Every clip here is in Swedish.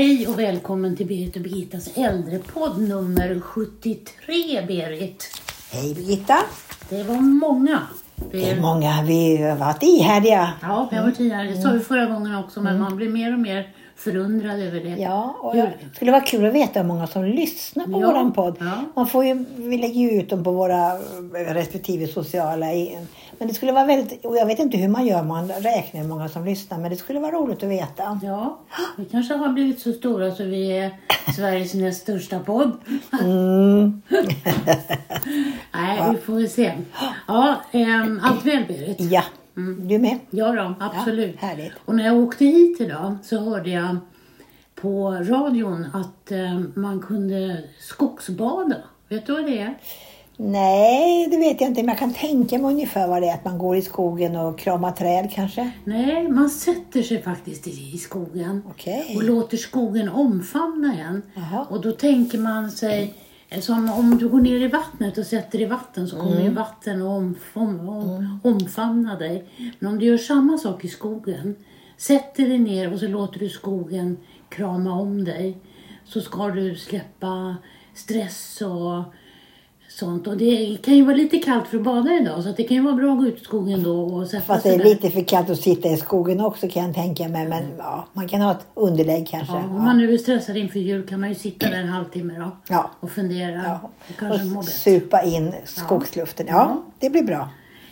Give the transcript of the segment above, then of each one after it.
Hej och välkommen till Berit och Birgittas äldrepodd nummer 73, Berit. Hej Birgitta! Det var många. Det är många. Vi har varit ihärdiga. Ja, vi har varit ihärdiga. Det sa vi förra gången också, men man blir mer och mer förundrad över det. Ja, och det skulle vara kul att veta hur många som lyssnar på Ja, våran podd. ja. Man får ju, vi lägger ju ut dem på våra respektive sociala. Men det skulle vara väldigt, och jag vet inte hur man gör, man räknar hur många som lyssnar, men det skulle vara roligt att veta. Ja, vi kanske har blivit så stora så vi är Sveriges näst största podd. Mm. Nej, vi får väl se. Ja, ähm, allt väl Berit? Ja, du med? Ja då, absolut. Ja, härligt. Och när jag åkte hit idag så hörde jag på radion att eh, man kunde skogsbada. Vet du vad det är? Nej, det vet jag inte, men jag kan tänka mig ungefär vad det är. Att man går i skogen och kramar träd kanske. Nej, man sätter sig faktiskt i, skogen Okej. och låter skogen omfamna en. Jaha. Och då tänker man sig, som om du går ner i vattnet och sätter dig i vatten så kommer Mm. ju vatten och omfam, om, omfamna dig. Men om du gör samma sak i skogen, sätter dig ner och så låter du skogen krama om dig, så ska du släppa stress och sånt. Och det kan ju vara lite kallt för att bada idag så det kan ju vara bra att gå ut i skogen då och Fast det är lite för kallt att sitta i skogen också kan jag tänka mig. Men ja, man kan ha ett underlägg kanske. Ja, om man nu är stressad inför jul kan man ju sitta där en halvtimme då Ja. och fundera. Ja. Och Och supa in skogsluften. Ja, det blir bra.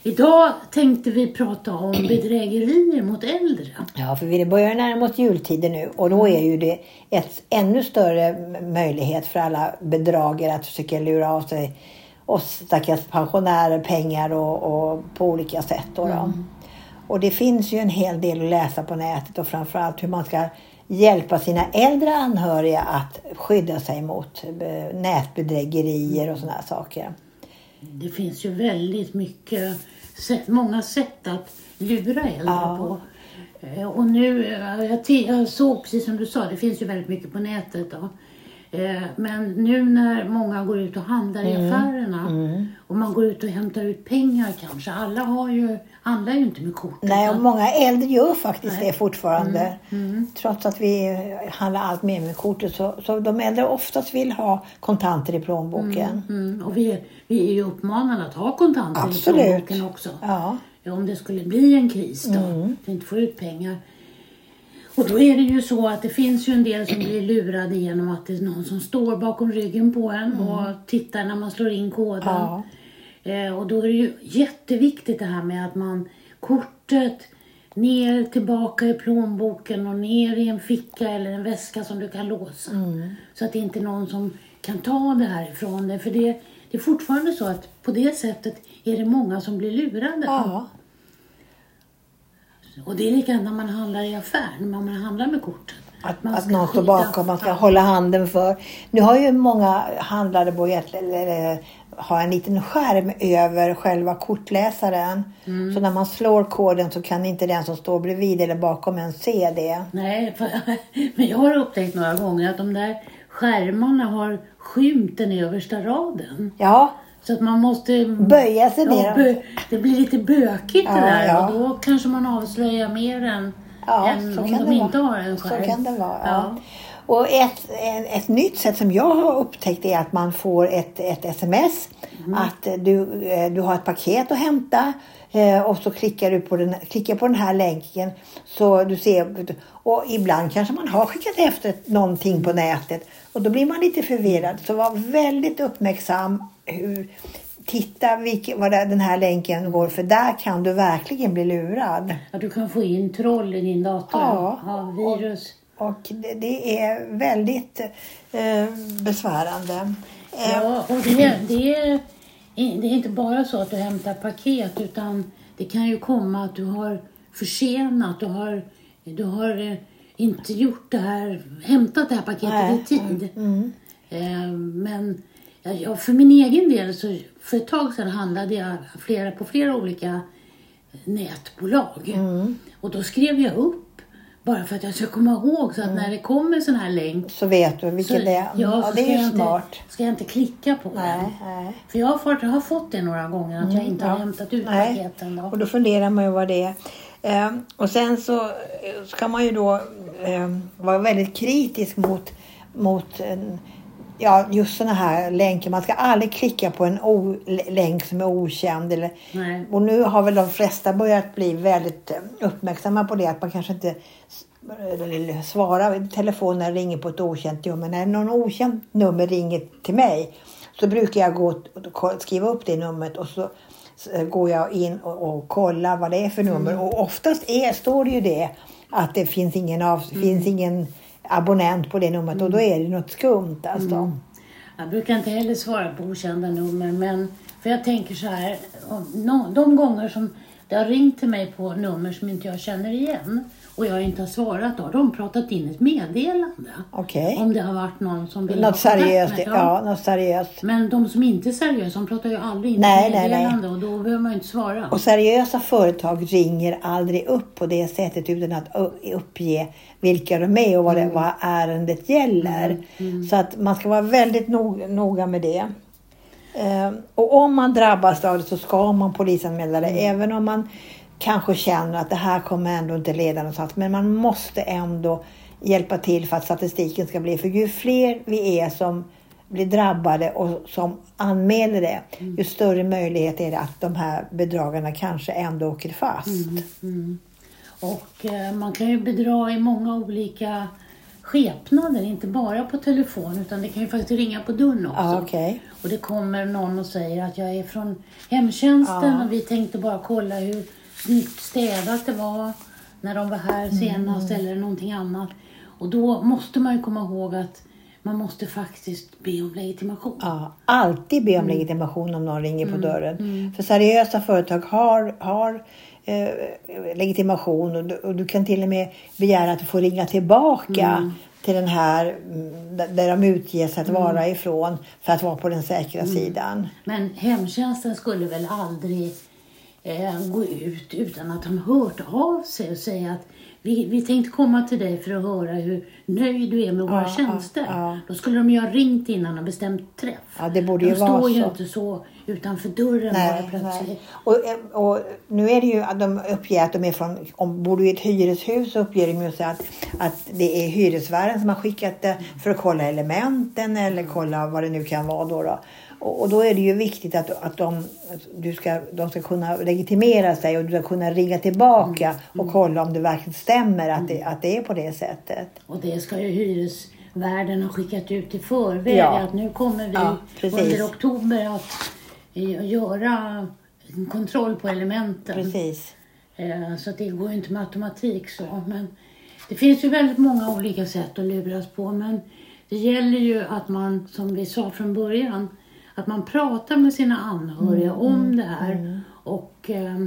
Idag tänkte vi prata om bedrägerier mot äldre. Ja, för vi börjar närma oss jultider nu och då är ju det ett ännu större möjlighet för alla bedragare att försöka lura av sig oss stackars pensionärer pengar och, och på olika sätt. Då, då. Och det finns ju en hel del att läsa på nätet och framförallt hur man ska hjälpa sina äldre anhöriga att skydda sig mot eh, nätbedrägerier och sådana saker. Det finns ju väldigt mycket, sätt, många sätt att lura äldre Ja. på. Eh, Och nu, eh, jag, jag såg precis som du sa, det finns ju väldigt mycket på nätet då. Eh, Men nu när många går ut och handlar i Mm. affärerna och man går ut och hämtar ut pengar kanske. Alla har ju, handlar ju inte med kort. Nej, och många äldre gör faktiskt Nej. det fortfarande. Trots att vi handlar allt mer med kortet så, så de äldre oftast vill ha kontanter i plånboken. Mm, och vi, vi är ju uppmanade att ha kontanter Absolut. i plånboken också. Ja. Om det skulle bli en kris då, Mm. att vi inte får ut pengar. Och då är det ju så att det finns ju en del som blir lurade genom att det är någon som står bakom ryggen på en och tittar när man slår in koden. Mm. Ja. Eh, och då är det ju jätteviktigt det här med att man kortet ner tillbaka i plånboken och ner i en ficka eller en väska som du kan låsa. Mm. Så att det inte är någon som kan ta det här ifrån dig. För det, det är fortfarande så att på det sättet är det många som blir lurade. Ja. Och det är likadant när man handlar i affär, när man handlar med kortet. Att, Man att någon står bakom, man ska hålla handen för. Nu har ju många handlare börjat ha en liten skärm över själva kortläsaren. Mm. Så när man slår koden så kan inte den som står bredvid eller bakom en se det. Nej, för, men jag har upptäckt några gånger att de där skärmarna har skymt den översta raden. Ja, Så att man måste... böja sig ner. bö, det blir lite bökigt Ja, det där ja. och då kanske man avslöjar mer än, Ja, än så om de det inte vara. har en Så skärm. kan det vara. Ja. Och ett, en, ett nytt sätt som jag har upptäckt är att man får ett, ett sms. Mm. Att du, eh, du har ett paket att hämta eh, och så klickar du på den, klickar på den här länken. Så du ser, och ibland kanske man har skickat efter någonting på nätet och då blir man lite förvirrad. Så var väldigt uppmärksam. Hur, titta vilken, vad det- den här länken går för där kan du verkligen bli lurad. Ja, du kan få in troll i din dator. Ja. Ja, virus. Och det, det är väldigt eh, besvärande. Eh, Ja, och det, det, är, det är inte bara så att du hämtar paket utan det kan ju komma att du har försenat, du har, du har eh, inte gjort det här, hämtat det här paketet Nej. i tid. Eh, Men ja, jag, för min egen del så för ett tag sedan handlade jag flera, på flera olika nätbolag. Och då skrev jag upp bara för att jag ska komma ihåg så att när det kommer en sån här länk så vet du vilken det är. ja, Ja, det är ju inte- smart. Ska jag inte klicka på den? Nej, nej. För jag har, fått, jag har fått det några gånger att jag inte har Ja. hämtat ut Nej. paketen. Då. Och då funderar man ju vad det är. Eh, och sen så eh, ska man ju då eh, var väldigt kritisk mot, mot en, ja, just sådana här länkar. Man ska aldrig klicka på en länk som är okänd. Eller, Nej. och nu har väl de flesta börjat bli väldigt eh, uppmärksamma på det. Att man kanske inte svarar i telefonen när det ringer på ett okänt nummer. När någon okänt nummer ringer till mig så brukar jag gå och skriva upp det numret och så går jag in och, och kollar vad det är för nummer. Och oftast är, står det ju det att det finns ingen, av, finns ingen abonnent på det numret och då är det något skumt alltså. Jag brukar inte heller svara på okända nummer, men för jag tänker så här, de gånger som det har ringt till mig på nummer som inte jag känner igen och jag inte har svarat, då har de pratat in ett meddelande. Okej. Om det har varit någon som vill Något seriöst, med- ja. något seriöst. Men de som inte är seriösa, de pratar ju aldrig in Nej, ett nej, nej. meddelande och då behöver man ju inte svara. Och seriösa företag ringer aldrig upp på det sättet utan att uppge vilka de är och vad, det, vad ärendet gäller. Så att man ska vara väldigt nog, noga med det. Eh, och om man drabbas av det så ska man polisanmäla det även om man kanske känner att det här kommer ändå inte leda någonstans. Men man måste ändå hjälpa till för att statistiken ska bli. För ju fler vi är som blir drabbade och som anmäler det, ju större möjlighet är det att de här bedragarna kanske ändå åker fast. Och eh, man kan ju bedra i många olika skepnader, inte bara på telefon utan det kan ju faktiskt ringa på dörren också. Ja, okej. Och det kommer någon och säger att jag är från hemtjänsten och vi tänkte bara kolla hur snyggt städat det var när de var här senast eller någonting annat. Och då måste man ju komma ihåg att man måste faktiskt be om legitimation. Ja, alltid be om legitimation om någon ringer på dörren. För seriösa företag har, har eh, legitimation och du, och du kan till och med begära att du får ringa tillbaka till den här mm, där- där de utger sig att vara ifrån för att vara på den säkra sidan. Men hemtjänsten skulle väl aldrig eh, gå ut utan att de hört av sig och säga att vi, vi tänkte komma till dig för att höra hur nöjd du är med våra Ja, tjänster. ja, ja. Då skulle de ju ha ringt innan och bestämt träff. Ja, det borde de ju vara står ju så. inte så utanför dörren Nej, bara plötsligt. nej. Och, eh, och nu är det ju att de uppger att de är från, om bor du i ett hyreshus så uppger de ju så att, att det är hyresvärden som har skickat det för att kolla elementen eller kolla vad det nu kan vara då. då. Och, och då är det ju viktigt att, att de, att du ska, de ska kunna legitimera sig och du ska kunna ringa tillbaka och kolla om det verkligen stämmer att det, att det är på det sättet. Och det ska ju hyresvärden ha skickat ut i förväg Ja. att nu kommer vi Ja, under oktober att eh, göra en kontroll på elementen. Precis. Eh, Så att det går ju inte med automatik så. Men det finns ju väldigt många olika sätt att luras på. Men det gäller ju att man, som vi sa från början, att man pratar med sina anhöriga om det här. Och eh,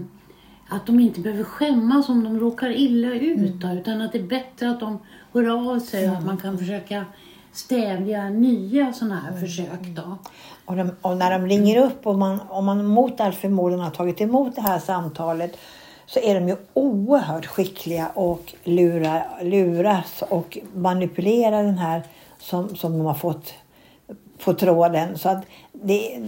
att de inte behöver skämmas om de råkar illa ut. då, Utan att det är bättre att de hör av sig och att man kan försöka stävja nya sådana här försök. Då. Och, de, och när de ringer upp och man, om man mot all förmodan har tagit emot det här samtalet så är de ju oerhört skickliga och lura, luras och manipulera den här som, som de har fått på tråden. Så att det,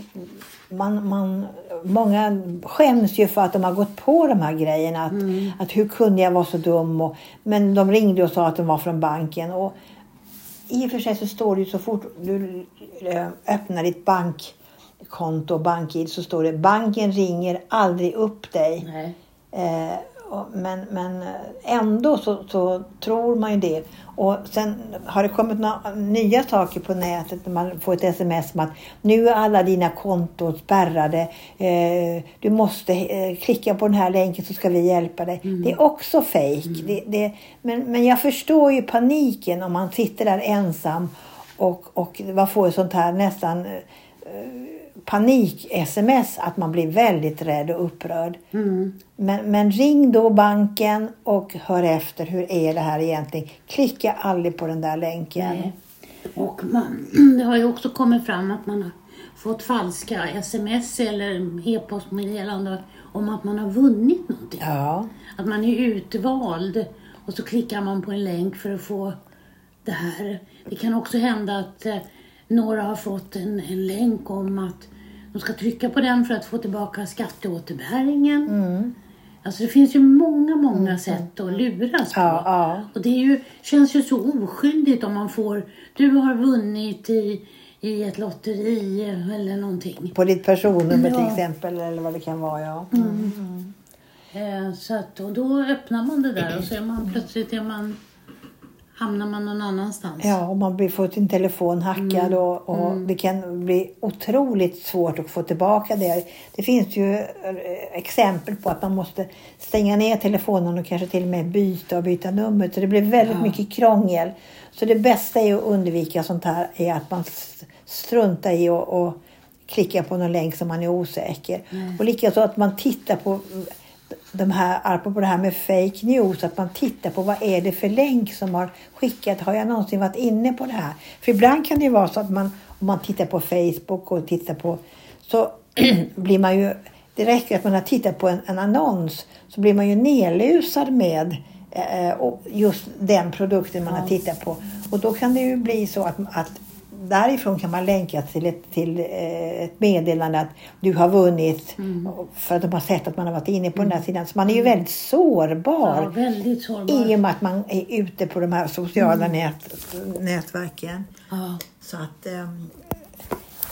man, man, många skäms ju för att de har gått på de här grejerna. Att, att hur kunde jag vara så dum? Och, men de ringde och sa att de var från banken. Och i och för sig så står det ju så fort du eh, öppnar ditt bankkonto, BankID, så står det banken ringer aldrig upp dig. Eh, men, men ändå så, så tror man ju det. Och sen har det kommit några nya saker på nätet när man får ett sms om att nu är alla dina konton spärrade. Eh, du måste eh, klicka på den här länken så ska vi hjälpa dig. Det är också fejk. Det, det, men, men jag förstår ju paniken om man sitter där ensam och, och man får ett sånt här nästan eh, panik-sms att man blir väldigt rädd och upprörd. Mm. Men, men ring då banken och hör efter hur är det här egentligen. Klicka aldrig på den där länken. Nej. Och man, det har ju också kommit fram att man har fått falska sms eller e-postmeddelanden om att man har vunnit någonting. Ja, Att man är utvald och så klickar man på en länk för att få det här. Det kan också hända att eh, några har fått en, en länk om att de ska trycka på den för att få tillbaka skatteåterbäringen. Alltså det finns ju många, många sätt att luras på. Ja, ja. Och det är ju, känns ju så oskyldigt om man får, du har vunnit i, i ett lotteri eller någonting. På ditt personnummer Ja. till exempel eller vad det kan vara. Ja. Eh, så att, och då öppnar man det där och så är man plötsligt är man, hamnar man någon annanstans. Ja, och man får sin telefon hackad och, och det kan bli otroligt svårt att få tillbaka det. Det finns ju eh, exempel på att man måste stänga ner telefonen och kanske till och med byta och byta nummer. Så det blir väldigt mycket krångel. Så det bästa är att undvika sånt här är att man struntar i och, och klicka på någon länk som man är osäker. Och likaså att man tittar på de här, apropå det här med fake news, att man tittar på vad är det för länk som har skickat. Har jag någonsin varit inne på det här? För ibland kan det ju vara så att man, om man tittar på Facebook och tittar på, så blir man ju, det räcker att man har tittat på en, en annons, så blir man ju nedlusad med eh, just den produkten man har tittat på. Och då kan det ju bli så att, att därifrån kan man länka till ett, till eh, ett meddelande att du har vunnit för att de har sett att man har varit inne på den här sidan. Så man är ju väldigt Ja, sårbar väldigt sårbar. i och med att man är ute på de här sociala nät, nätverken. Ja. Så att, ehm,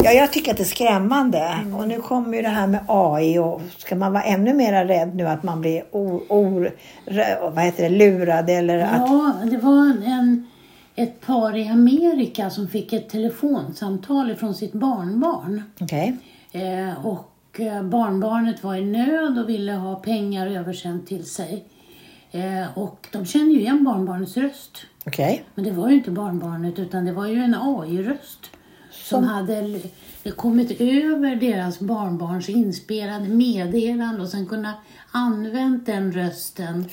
ja, jag tycker att det är skrämmande. Och nu kommer ju det här med AI och ska man vara ännu mer rädd nu att man blir o, o, rö- vad heter det, lurad eller att... Ja, det var en, ett par i Amerika som fick ett telefonsamtal från sitt barnbarn. Okej. Eh, och eh, barnbarnet var i nöd och ville ha pengar översänt till sig. Eh, och de kände ju igen barnbarnets röst. Okej. Men det var ju inte barnbarnet utan det var ju en AI-röst. Som hade kommit över deras barnbarns inspelade meddelande och sen kunnat använt den rösten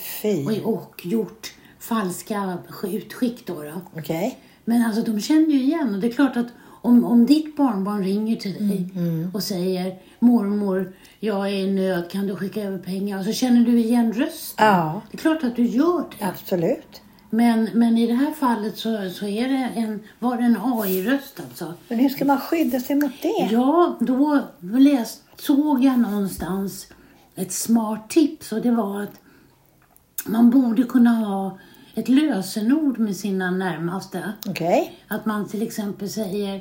och, och gjort falska utskick. Då, då. Okej. Men alltså de känner ju igen och det är klart att om, om ditt barnbarn ringer till dig Mm, och säger mormor, jag är i nöd, kan du skicka över pengar? Och så känner du igen rösten. Ja. Det är klart att du gör det. Absolut. Men, men i det här fallet så, så är det en, var det en AI-röst alltså. Men hur ska man skydda sig mot det? Ja, då läst, såg jag någonstans ett smart tips och det var att man borde kunna ha ett lösenord med sina närmaste. Okej. Att man till exempel säger,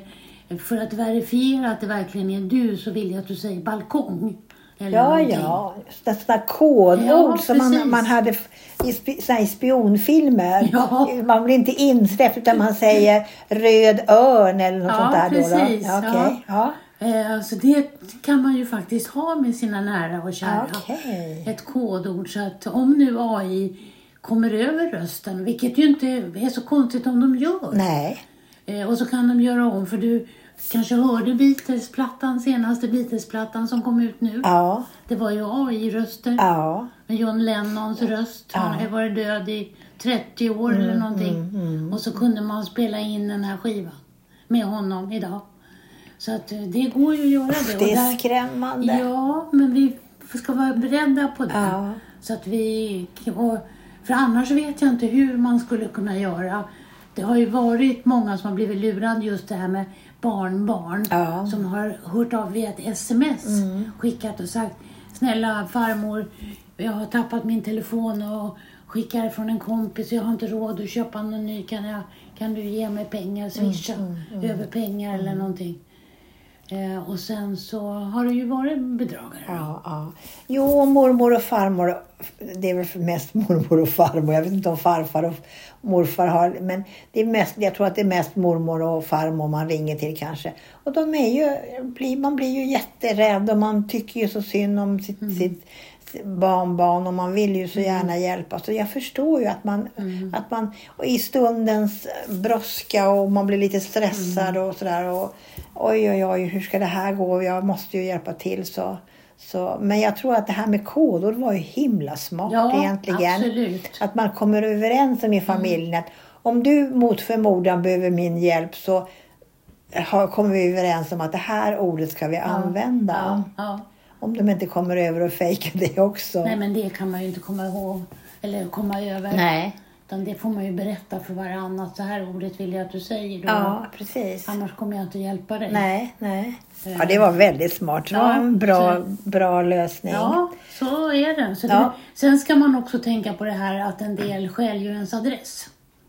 för att verifiera att det verkligen är du så vill jag att du säger balkong. Eller Ja, någonting. ja. Sådana kodord Ja, som man, man hade i såna här spionfilmer. Ja. Man blir inte insläppt utan man säger röd örn eller något Ja, sånt där. precis, Då, då. Ja, okej. ja. Eh, Så det kan man ju faktiskt ha med sina nära och kära. Okej. Ett kodord. Så att om nu AI kommer över rösten, vilket ju inte är så konstigt om de gör. Nej. Eh, Och så kan de göra om, för du kanske hörde Beatles-plattan, senaste Beatles-plattan som kom ut nu. Ja. Det var ju AI-röster. Ja. Med John Lennons röst. Han har varit död i 30 år Mm, eller någonting. Och så kunde man spela in den här skivan med honom idag. Så att eh, det går ju att göra det. Det är där- skrämmande. Ja, men vi ska vara beredda på det. Ja. Så att vi, och, för annars vet jag inte hur man skulle kunna göra. Det har ju varit många som har blivit lurade just det här med barnbarn. Ja. Som har hört av via ett sms. Skickat och sagt Snälla farmor, jag har tappat min telefon och skickar från en kompis. Jag har inte råd att köpa någon ny. Kan, jag, kan du ge mig pengar, swisha över pengar eller någonting. Eh, och sen så har det ju varit bedragare. Ja, ja. Jo, mormor och farmor. Det är väl mest mormor och farmor. Jag vet inte om farfar och morfar har. Men det är mest, jag tror att det är mest mormor och farmor man ringer till kanske. Och de är ju, man blir ju jätterädd och man tycker ju så synd om sitt, sitt barnbarn och man vill ju så gärna hjälpa. Så jag förstår ju att man, att man och i stundens brådska och man blir lite stressad och sådär. Och, oj, oj, oj, hur ska det här gå? Jag måste ju hjälpa till. Så, så, men jag tror att det här med kodord var ju himla smart Ja, egentligen. absolut. Att man kommer överens om i familjen att om du mot förmodan behöver min hjälp så har, kommer vi överens om att det här ordet ska vi använda. Ja, ja. Om de inte kommer över och fejkar det också. Nej, men det kan man ju inte komma ihåg eller komma över. Nej. Utan det får man ju berätta för varandra. Så här ordet vill jag att du säger då. Ja, precis. Annars kommer jag inte hjälpa dig. Nej, nej. Ja, det var väldigt smart. Det var Ja, en bra, bra lösning. Ja, så är det. Så Ja. det. Sen ska man också tänka på det här att en del stjäl ju ens adress.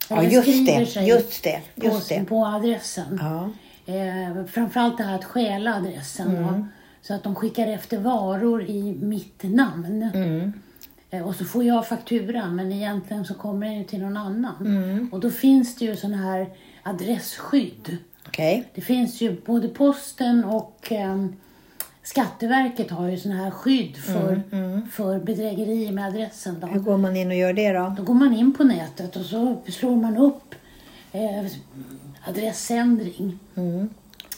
Ja, Eller just skriver det. sig Just det. på, Just det. på adressen. Ja. Eh, framförallt det här att stjäla adressen. Mm. Så att de skickar efter varor i mitt namn. Mm. Eh, och så får jag fakturan men egentligen så kommer den ju till någon annan. Mm. Och då finns det ju sån här adressskydd. Okej. Det finns ju både posten och ehm, Skatteverket har ju sån här skydd för, för bedrägerier med adressen. Då. Hur går man in och gör det då? Då går man in på nätet och så slår man upp eh, adressändring. Mm.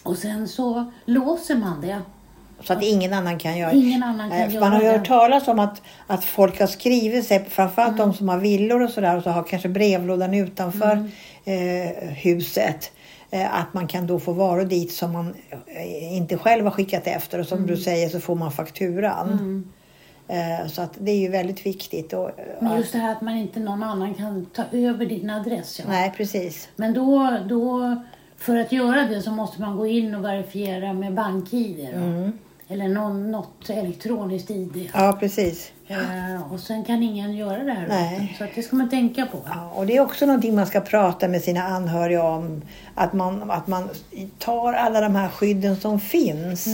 Och sen så låser man det. Så att ingen annan kan göra Ingen annan kan för göra Man har ju hört talas om att, att folk har skrivit sig, framförallt de som har villor och sådär och så har kanske brevlådan utanför eh, huset. Eh, att man kan då få varor dit som man eh, inte själv har skickat efter och som du säger så får man fakturan. Eh, så att det är ju väldigt viktigt. Och, Men just det här att man inte någon annan kan ta över din adress. Ja. Nej, precis. Men då, då, för att göra det så måste man gå in och verifiera med bank-id. Mm. Eller någon, något elektroniskt ID. Ja, precis. Eh, och sen kan ingen göra det här. Nej. Så det ska man tänka på. Ja, och det är också någonting man ska prata med sina anhöriga om. Att man, att man tar alla de här skydden som finns.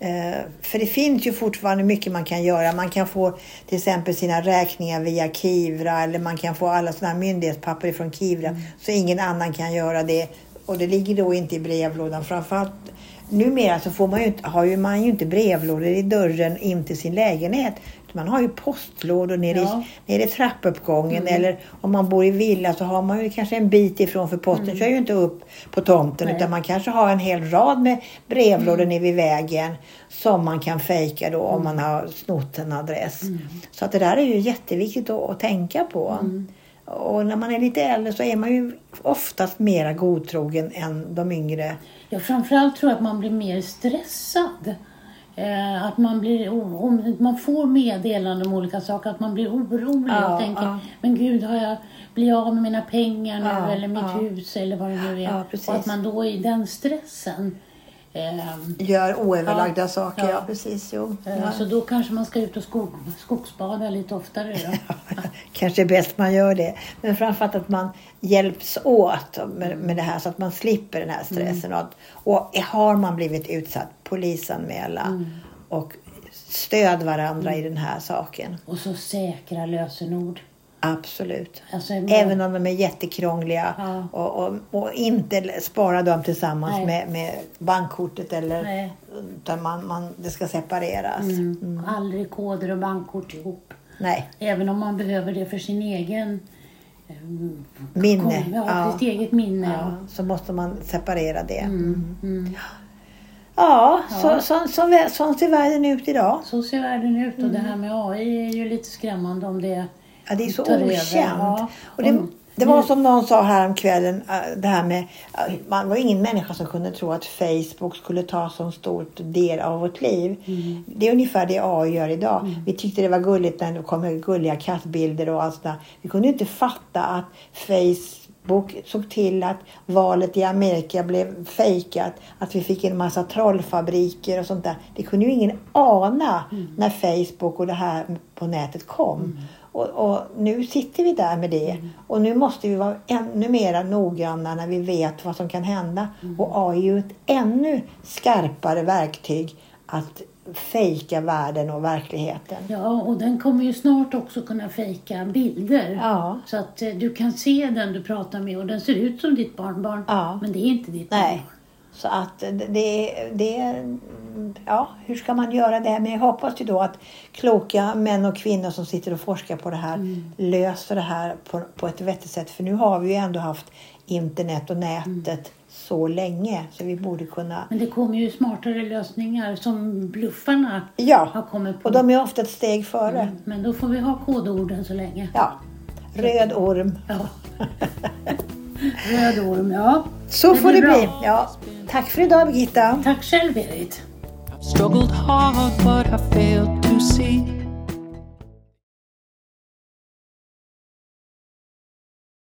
Eh, för det finns ju fortfarande mycket man kan göra. Man kan få till exempel sina räkningar via Kivra eller man kan få alla sådana här myndighetspapper från Kivra. Så ingen annan kan göra det. Och det ligger då inte i brevlådan. Framförallt numera så får man ju har ju man ju inte brevlådor i dörren in till sin lägenhet. Man har ju postlådor nere, Ja. i, nere i trappuppgången eller om man bor i villa så har man ju kanske en bit ifrån för posten kör ju inte upp på tomten Nej. utan man kanske har en hel rad med brevlådor nere vid vägen som man kan fejka då om man har snott en adress. Så att det där är ju jätteviktigt att, att tänka på. Och när man är lite äldre så är man ju oftast mera godtrogen än de yngre. Ja, framförallt tror jag att man blir mer stressad. Eh, att man, blir, om man får meddelanden om olika saker, att man blir orolig Ja, och tänker, ja. men gud, har jag blivit av med mina pengar nu Ja, eller mitt hus eller vad det nu är. Och att man då i den stressen Gör oöverlagda Ja, saker, ja, ja. precis. Jo. eh, Ja. Så då kanske man ska ut och skog, skogsbada lite oftare då. Kanske är bäst man gör det. Men framförallt att man hjälps åt med, med det här så att man slipper den här stressen. Och, att- och har man blivit utsatt, polisanmäla och stöd varandra i den här saken. Och så säkra lösenord. Absolut. Alltså, Även om de är jättekrångliga Ja. och, och, och inte spara dem tillsammans Nej. med, med bankkortet eller Nej. utan man, man, det ska separeras. mm, Aldrig koder och bankkort ihop. Nej, Även om man behöver det för sin egen eh, minne. Ja, Ja. sitt eget minne. Ja. Så måste man separera det. Mm, mm. Ja, Ja. Så, så, så, så ser världen ut idag. Så ser världen ut och det Mm. här med AI är ju lite skrämmande om det Ja, det är så okänt. Ja. Och det, Mm. det var som någon sa häromkvällen, äh, det här med, äh, man var ingen människa som kunde tro att Facebook skulle ta så stor del av vårt liv. Mm. Det är ungefär det AI gör idag. Vi tyckte det var gulligt när det kom gulliga kattbilder och allt sådär. Vi kunde inte fatta att Facebook såg till att valet i Amerika blev fejkat. Att vi fick en massa trollfabriker och sånt där. Det kunde ju ingen ana när Facebook och det här på nätet kom. Och, och nu sitter vi där med det. Och nu måste vi vara ännu mer noggranna när vi vet vad som kan hända. Och AI är ju ett ännu skarpare verktyg att fejka världen och verkligheten. Ja, och den kommer ju snart också kunna fejka bilder. Ja. Så att eh, du kan se den du pratar med och den ser ut som ditt barnbarn. Ja. Men det är inte ditt Nej. barnbarn. Så att det, det, ja, hur ska man göra det? Men jag hoppas ju då att kloka män och kvinnor som sitter och forskar på det här löser det här på, på ett vettigt sätt. För nu har vi ju ändå haft internet och nätet så länge så vi borde kunna Men det kommer ju smartare lösningar som bluffarna har Ja, kommit på. och de är ofta ett steg före. Mm, Men då får vi ha kodorden så länge. Ja, röd orm. Ja. Röd orm, ja. Så Det får det bra. bli. Ja. Tack för idag Birgitta. Tack själv Berit.